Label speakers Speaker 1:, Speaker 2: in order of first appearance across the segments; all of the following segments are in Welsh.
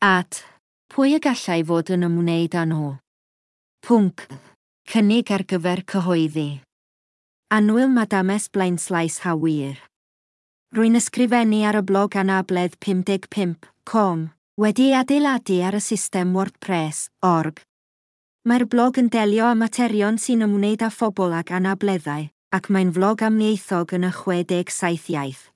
Speaker 1: at pwy y gallai fod yn ymwneud â nhw. Pwnc. Cynnig ar gyfer cyhoeddi. Anwyl Madames Blaenslais Hawyr. Rwy'n ysgrifennu ar y blog anabledd 55.com wedi adeiladu ar y system WordPress, org. Mae'r blog yn delio â materion sy'n ymwneud â phobl ac anableddau, ac mae'n flog amnieithog yn y 67 iaith.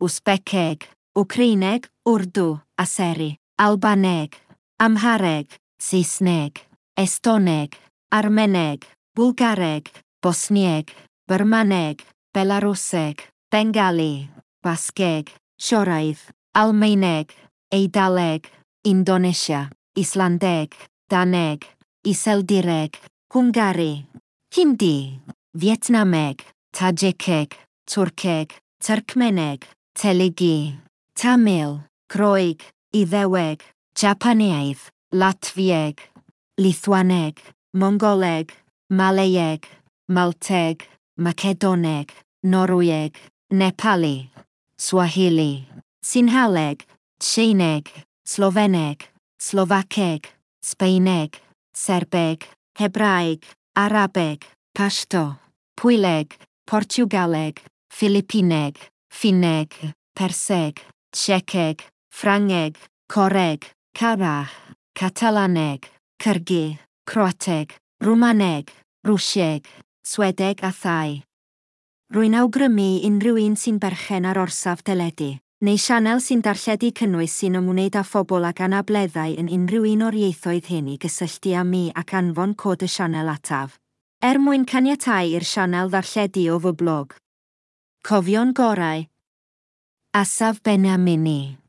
Speaker 1: Wsbeceg, Wcreineg, Wrdw a Seri. Albaneg, Amhareg, Saesneg, Estoneg, Armeneg, Bwlgareg, Bosnieg, Byrmaneg, Belaruseg, Bengali, Basgeg, Sioraidd, Almeineg, Eidaleg, Indonesia, Islandeg, Daneg, Iseldireg, Hwngari, Hindi, Vietnameg, Tajiceg, Twrceg, Turkmeneg, Telegi, Tamil, Croeg, Iddeweg, Japaneaidd, Latfieg, Lithwaneg, Mongoleg, Maleieg, Malteg, Macedoneg, Norwyeg, Nepali, Swahili, Sinhaleg, Tseineg, Sloveneg, Slovaceg, Sbaeneg, Serbeg, Hebraeg, Arabeg, Pashto, Pwyleg, Portugaleg, Filipineg, Finneg, Perseg, Tsjeceg, Ffrangeg, Coreg, Carach, Catalaneg, Cyrgu, Croateg, Rwmaneg, Rwsieg, Swedeg a Thai. Rwy'n awgrymu unrhyw un sy'n berchen ar orsaf deledu, neu sianel sy'n darlledu cynnwys sy'n ymwneud â phobl ac anableddau yn unrhyw un o'r ieithoedd hyn i gysylltu â mi ac anfon cod y sianel ataf. Er mwyn caniatau i'r sianel ddarlledu o fy blog. Cofion gorau. Asaf Benamini